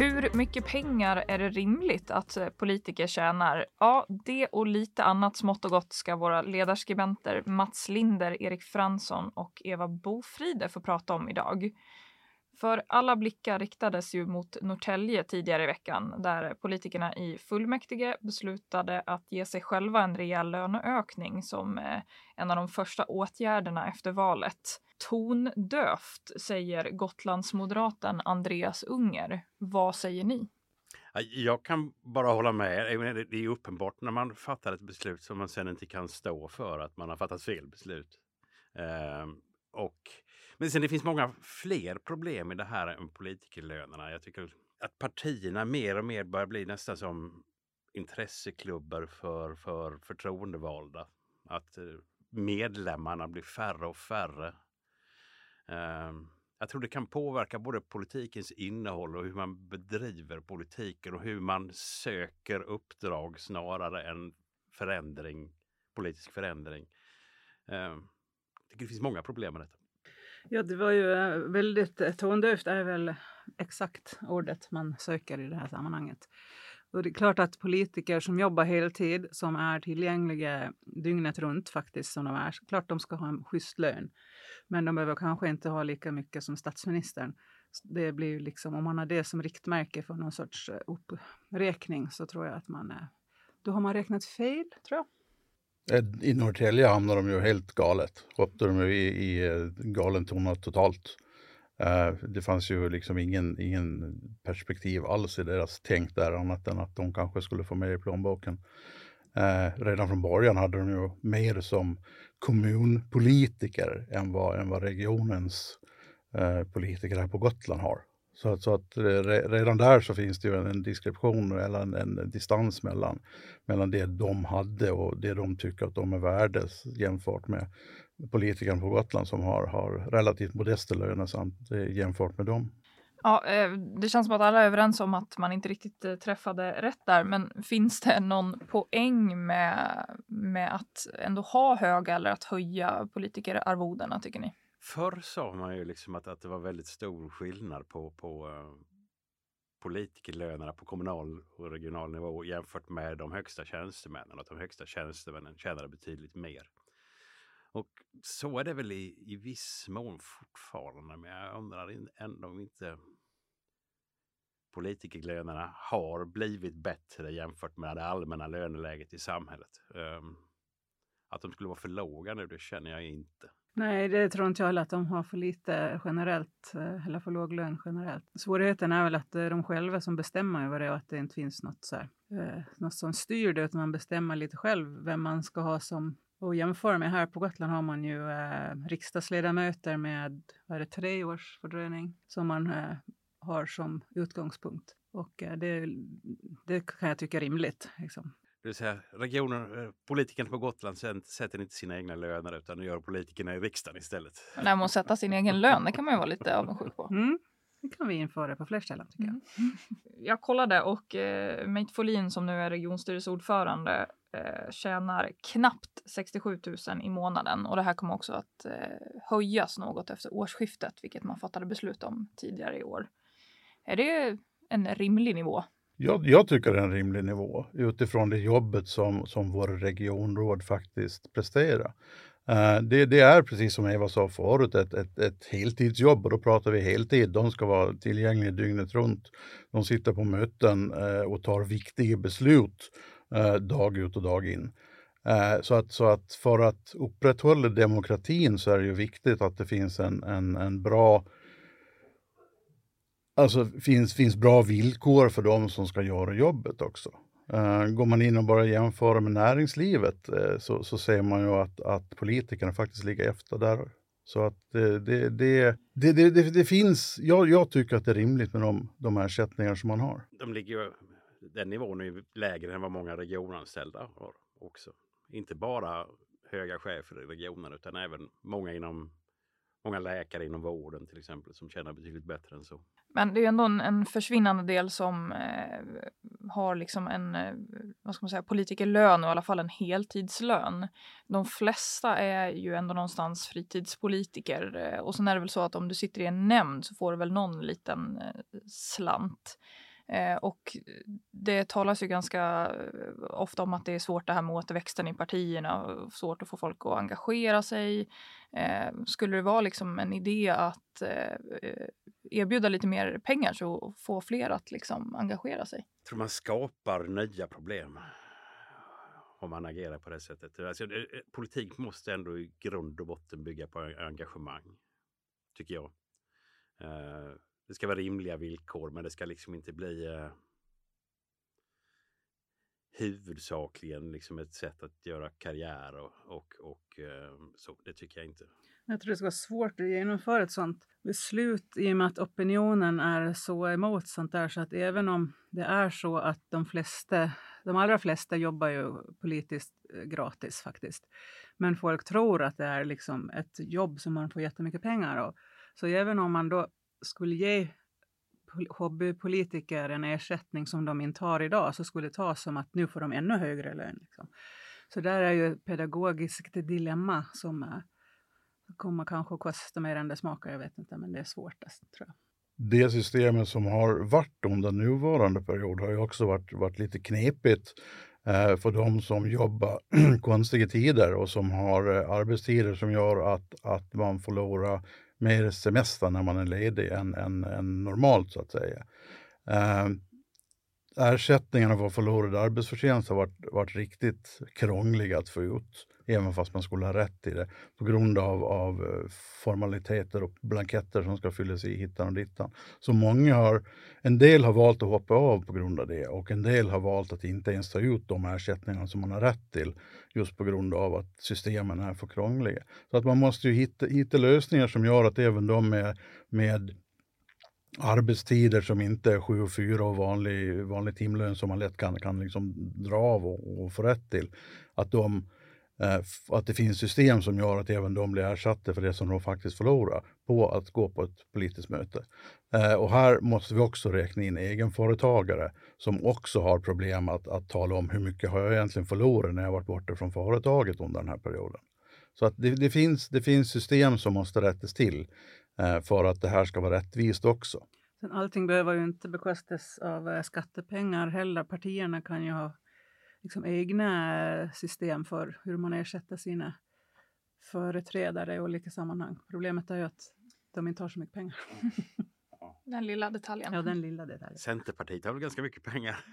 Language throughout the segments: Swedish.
Hur mycket pengar är det rimligt att eh, politiker tjänar? Ja, det och lite annat smått och gott ska våra ledarskribenter Mats Linder, Erik Fransson och Eva Bofride få prata om idag. För alla blickar riktades ju mot Norrtälje tidigare i veckan där politikerna i fullmäktige beslutade att ge sig själva en rejäl löneökning som eh, en av de första åtgärderna efter valet. Tondövt, säger Gotlandsmoderaten Andreas Unger. Vad säger ni? Jag kan bara hålla med. Det är uppenbart när man fattar ett beslut som man sen inte kan stå för att man har fattat fel beslut. Ehm, och men sen det finns många fler problem i det här än politikerlönerna. Jag tycker att partierna mer och mer börjar bli nästan som intresseklubbar för, för förtroendevalda. Att eh, medlemmarna blir färre och färre. Ehm, jag tror det kan påverka både politikens innehåll och hur man bedriver politiken och hur man söker uppdrag snarare än förändring, politisk förändring. Ehm, jag tycker det finns många problem med detta. Ja, det var ju eh, väldigt eh, tondövt är väl exakt ordet man söker i det här sammanhanget. Och det är klart att politiker som jobbar heltid, som är tillgängliga dygnet runt faktiskt som de är, klart de ska ha en schysst lön. Men de behöver kanske inte ha lika mycket som statsministern. Det blir liksom, om man har det som riktmärke för någon sorts eh, uppräkning så tror jag att man, då har man räknat fel, tror jag. Eh, I Norrtälje hamnade de ju helt galet. Hoppade de i, i eh, galen tona totalt. Det fanns ju liksom ingen, ingen perspektiv alls i deras tänk där annat än att de kanske skulle få mer i plånboken. Redan från början hade de ju mer som kommunpolitiker än vad, än vad regionens eh, politiker här på Gotland har. Så, så att eh, re, redan där så finns det ju en, diskreption eller en, en, distans mellan, mellan det de hade och det de tycker att de är värda jämfört med politikerna på Gotland som har, har relativt modesta löner samt eh, jämfört med dem. Ja, eh, det känns som att alla är överens om att man inte riktigt eh, träffade rätt där. Men finns det någon poäng med, med att ändå ha höga eller att höja politikerarvodena tycker ni? Förr sa man ju liksom att, att det var väldigt stor skillnad på, på uh, politikerlönerna på kommunal och regional nivå jämfört med de högsta tjänstemännen. Att de högsta tjänstemännen tjänade betydligt mer. Och så är det väl i, i viss mån fortfarande, men jag undrar ändå om inte politikerlönerna har blivit bättre jämfört med det allmänna löneläget i samhället. Um, att de skulle vara för låga nu, det känner jag inte. Nej, det tror inte jag heller att de har för lite generellt, eh, eller för låg lön generellt. Svårigheten är väl att det är de själva som bestämmer över det och att det inte finns något, så här, eh, något som styr det, utan man bestämmer lite själv vem man ska ha som och jämföra med här på Gotland har man ju eh, riksdagsledamöter med vad är det, tre års fördröjning som man eh, har som utgångspunkt. Och eh, det, det kan jag tycka är rimligt. Liksom. Det vill säga regionen, eh, politikerna på Gotland sätter inte sina egna löner utan det gör politikerna i riksdagen istället. Nej, men att sätta sin egen lön, det kan man ju vara lite avundsjuk på. Mm. Det kan vi införa på fler ställen tycker jag. Mm. Jag kollade och eh, Mate Folin som nu är regionstyrelseordförande eh, tjänar knappt 67 000 i månaden och det här kommer också att eh, höjas något efter årsskiftet, vilket man fattade beslut om tidigare i år. Är det en rimlig nivå? Jag, jag, tycker det är en rimlig nivå utifrån det jobbet som, som vår regionråd faktiskt presterar. Uh, det, det, är precis som Eva sa förut ett, ett, ett heltidsjobb och då pratar vi heltid. De ska vara tillgängliga dygnet runt. De sitter på möten uh, och tar viktiga beslut eh, dag ut och dag in. Eh, så att, så att för att upprätthålla demokratin så är det ju viktigt att det finns en, en, en bra Alltså finns, finns bra villkor för de som ska göra jobbet också. Uh, går man in och bara jämför med näringslivet uh, så, så ser man ju att, att politikerna faktiskt ligger efter där. Så att det, det, det, det, det, det finns, jag, jag, tycker att det är rimligt med de, de ersättningar som man har. De ligger den nivån är lägre än vad många regionanställda har också. Inte bara höga chefer i regionen utan även många inom många läkare inom vården till exempel som tjänar betydligt bättre än så. Men det är ändå en, en försvinnande del som eh, har liksom en eh, vad ska man säga, politikerlön och i alla fall en heltidslön. De flesta är ju ändå någonstans fritidspolitiker eh, och sen är det väl så att om du sitter i en nämnd så får du väl någon liten eh, slant. Eh, och det talas ju ganska eh, ofta om att det är svårt det här med återväxten i partierna svårt att få folk att engagera sig. Eh, skulle det vara liksom en idé att eh, erbjuda lite mer pengar så få fler att liksom engagera sig? Jag tror man skapar nya problem om man agerar på det sättet. Alltså, eh, eh, politik måste ändå i grund och botten bygga på engagemang, tycker jag. Det ska vara rimliga villkor, men det ska liksom inte bli eh, huvudsakligen liksom ett sätt att göra karriär och, och, och eh, så. Det tycker jag inte. Jag tror det ska vara svårt att genomföra ett sådant beslut i och med att opinionen är så emot sånt där så att även om det är så att de flesta, de allra flesta jobbar ju politiskt eh, gratis faktiskt. Men folk tror att det är liksom ett jobb som man får jättemycket pengar av. Så även om man då skulle ge hobbypolitiker en ersättning som de inte har idag så skulle det tas som att nu får de ännu högre lön. Liksom. Så där är ju ett pedagogiskt dilemma som kommer kanske att kosta mer än det smakar. Jag vet inte, men det är svårast. Tror jag. Det systemet som har varit under nuvarande period har ju också varit, varit lite knepigt eh, för de som jobbar konstiga tider och som har eh, arbetstider som gör att, att man förlorar mer semester när man är ledig än, än, än normalt så att säga. Eh, ersättningarna för förlorad arbetsförtjänst har varit, varit riktigt krångliga att få ut, även fast man skulle ha rätt till det, på grund av, av eh, formaliteter och blanketter som ska fyllas i hittan och dittan. Så många har, en del har valt att hoppa av på grund av det och en del har valt att inte ens ta ut de ersättningar som man har rätt till, just på grund av att systemen är för krångliga. Så att man måste ju hitta, hitta lösningar som gör att även de med, med arbetstider som inte är 7 och 4 och vanlig, vanlig timlön som man lätt kan, kan liksom dra av och, och få rätt till. Att, de, Eh, att det finns system som gör att även de blir ersatta för det som de faktiskt förlorar på att gå på ett politiskt möte. Eh, och här måste vi också räkna in egenföretagare som också har problem att, att tala om hur mycket har jag egentligen förlorat när jag varit borta från företaget under den här perioden. Så att det, det, finns, det finns system som måste rättas till eh, för att det här ska vara rättvist också. Allting behöver ju inte bekostas av skattepengar heller. Partierna kan ju ha liksom egna eh, system för hur man ersätter sina företrädare i olika sammanhang. Problemet är ju att de inte har så mycket pengar. Den lilla detaljen. Ja, den lilla detaljen. Centerpartiet har väl ganska mycket pengar?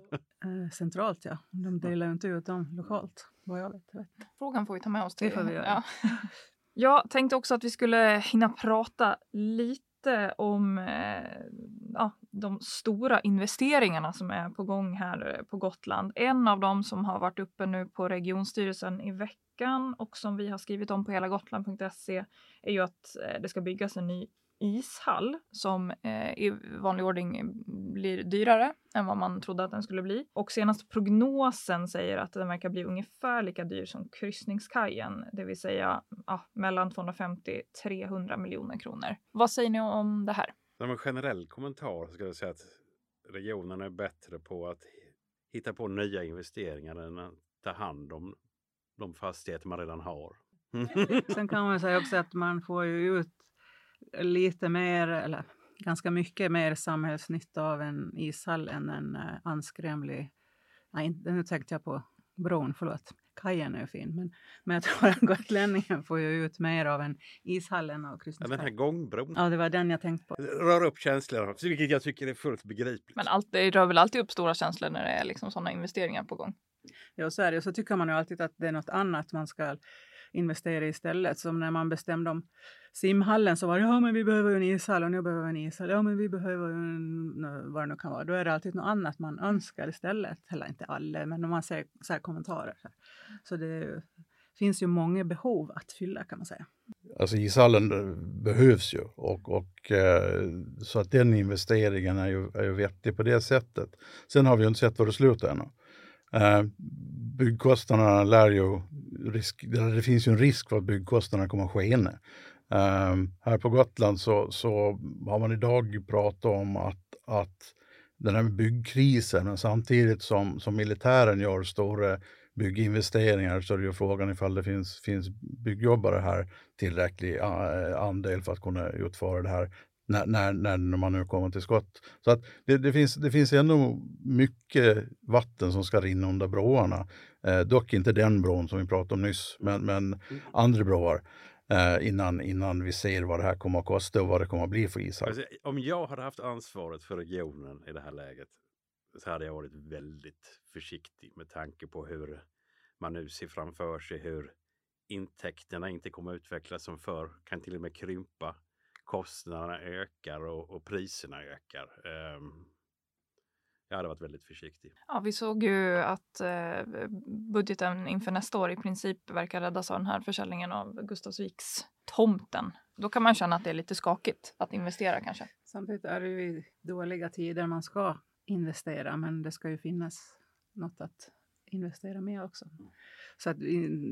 centralt, ja. De delar ju inte ut dem lokalt, vad jag vet. Frågan får vi ta med oss till. Det får vi göra. Ja. Jag tänkte också att vi skulle hinna prata lite om eh, ja, de stora investeringarna som är på gång här eh, på Gotland. En av dem som har varit uppe nu på regionstyrelsen i veckan och som vi har skrivit om på helagotland.se är ju att eh, det ska byggas en ny ishall som eh, i vanlig ordning blir dyrare än vad man trodde att den skulle bli. Och senaste prognosen säger att den verkar bli ungefär lika dyr som kryssningskajen, det vill säga ja, mellan 250 300 miljoner kronor. Vad säger ni om det här? Som en generell kommentar skulle jag säga att regionen är bättre på att hitta på nya investeringar än att ta hand om de fastigheter man redan har. Sen kan man säga också att man får ju ut lite mer, eller ganska mycket mer samhällsnytta av en ishall än en anskrämlig... Nej, nu tänkte jag på bron, förlåt. Kajen är fin, men, men jag tror att gotlänningen får ju ut mer av en ishall än av kryssningskajen. Ja, den här gångbron. Ja, det var den jag tänkte på. Rör upp känslorna, vilket jag tycker är fullt begripligt. Men allt, det rör väl alltid upp stora känslor när det är liksom sådana investeringar på gång? Ja, så är det. Så tycker man ju alltid att det är något annat man ska investera istället. Som när man bestämde om simhallen så var det ja men vi behöver en ishall och nu behöver vi en ishall. Ja men vi behöver en, vad det nu kan vara. Då är det alltid något annat man önskar istället. Eller inte alla, men om man ser så kommentarer. Så, så det finns ju många behov att fylla kan man säga. alltså ishallen eh, behövs ju och, och eh, så att den investeringen är ju, är ju vettig på det sättet. Sen har vi ju inte sett vad det slutar ännu. Eh, Byggkostnaderna lär ju, risk, det finns ju en risk för att byggkostnaderna kommer att skena. Um, ehm, här på Gotland så, så har man idag pratat om att, att den här byggkrisen, men samtidigt som, som militären gör stora bygginvesteringar så är det ju frågan ifall det finns, finns byggjobbare här tillräcklig eh, andel för att kunna utföra det här när, när, när man nu kommer till skott. Så att det, det, finns, det finns ändå mycket vatten som ska rinna under broarna. Eh, dock inte den bron som vi pratade om nyss, men, men andra broar. Eh, innan, innan vi ser vad det här kommer att kosta och vad det kommer att bli för ishall. Alltså, om jag hade haft ansvaret för regionen i det här läget så hade jag varit väldigt försiktig med tanke på hur man nu ser framför sig hur intäkterna inte kommer att utvecklas som förr, kan till och med krympa. Kostnaderna ökar och, och priserna ökar. Um, jag hade varit väldigt försiktig. Ja, vi såg ju att eh, budgeten inför nästa år i princip verkar räddas av den här försäljningen av Gustavsviks tomten. Då kan man känna att det är lite skakigt att investera kanske. Samtidigt är det ju dåliga tider man ska investera, men det ska ju finnas något att investera med också. Så att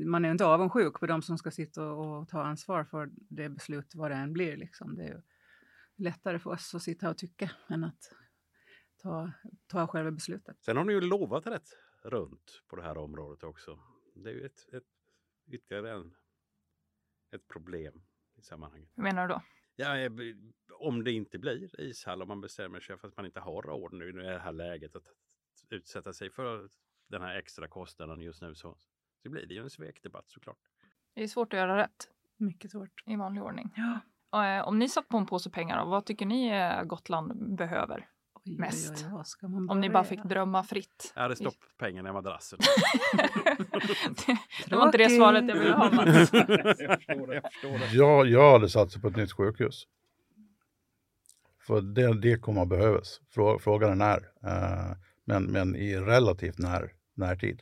man är inte avundsjuk på de som ska sitta och, och, ta ansvar för det beslut, vad det än blir. Liksom. Det är ju lättare för oss att sitta och tycka än att ta, ta själva beslutet. Sen har ni ju lovat rätt runt på det här området också. Det är ju ett, ett, ytterligare en, ett problem i sammanhanget. Hur menar du då? Ja, eh, om det inte blir ishall, om man bestämmer sig för att man inte har råd nu i det här läget att utsätta sig för den här extra kostnaden just nu så, så blir det ju en svekdebatt såklart. Det är svårt att göra rätt. Mycket svårt. I vanlig ordning. Ja. Och, eh, om ni satt på en påse pengar, vad tycker ni eh, Gotland behöver? Oj, mest. Oj, oj, om ni bara fick drömma fritt. Jag hade stoppat pengarna i madrassen. det, det var inte det svaret jag ville ha Mats. jag, jag hade satsat på ett nytt sjukhus. För det, det kommer att behövas. Frågan är när. Uh, men, men i relativt när, närtid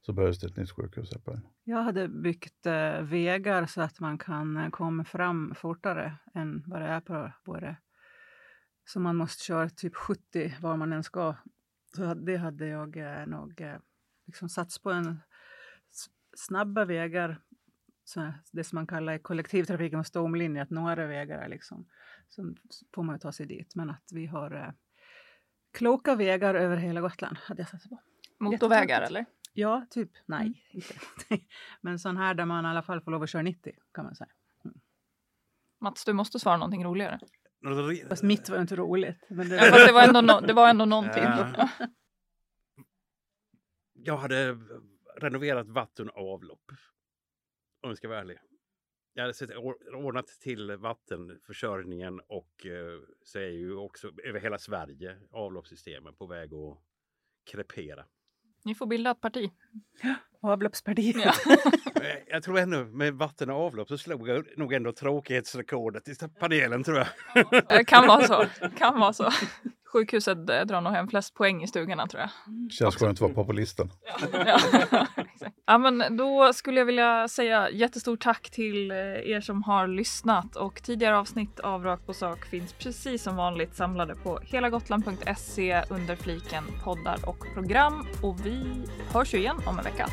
så behövs det ett nytt sjukhus. Här Jag hade byggt eh, vägar så att man kan eh, komma fram fortare än vad det är på våra så man måste köra typ 70 var man än ska. Så det hade jag eh, nog eh, liksom sats på en snabba vägar, så det som man kallar i kollektivtrafiken och stomlinje, att några vägar är liksom, så får man ta sig dit. Men att vi har eh, kloka vägar över hela Gotland hade jag satsat på. Motorvägar eller? Ja, typ. Nej, mm. inte. Men sån här där man i alla fall får lov att köra 90 kan man säga. Mm. Mats, du måste svara någonting roligare. Fast mitt var inte roligt. Men det... Ja, fast det var ändå, no det var ändå någonting. Ja. Jag hade renoverat vatten och avlopp. Om jag ska vara ärlig. Jag hade sett, ordnat till vattenförsörjningen och eh, så är ju också över hela Sverige avloppssystemen på väg att krepera. Ni får bilda ett parti. Avloppspartiet. Ja. jag tror ändå med vatten och avlopp så slog jag nog ändå tråkighetsrekordet i panelen tror jag. Det kan vara så. Kan vara så. Sjukhuset eh, drar nog hem flest poäng i stugorna tror jag. Känns skönt att vara populisten. Ja. ja, men då skulle jag vilja säga jättestort tack till eh, er som har lyssnat och tidigare avsnitt av Rakt på sak finns precis som vanligt samlade på helagotland.se under fliken poddar och program och vi hörs ju igen om en vecka.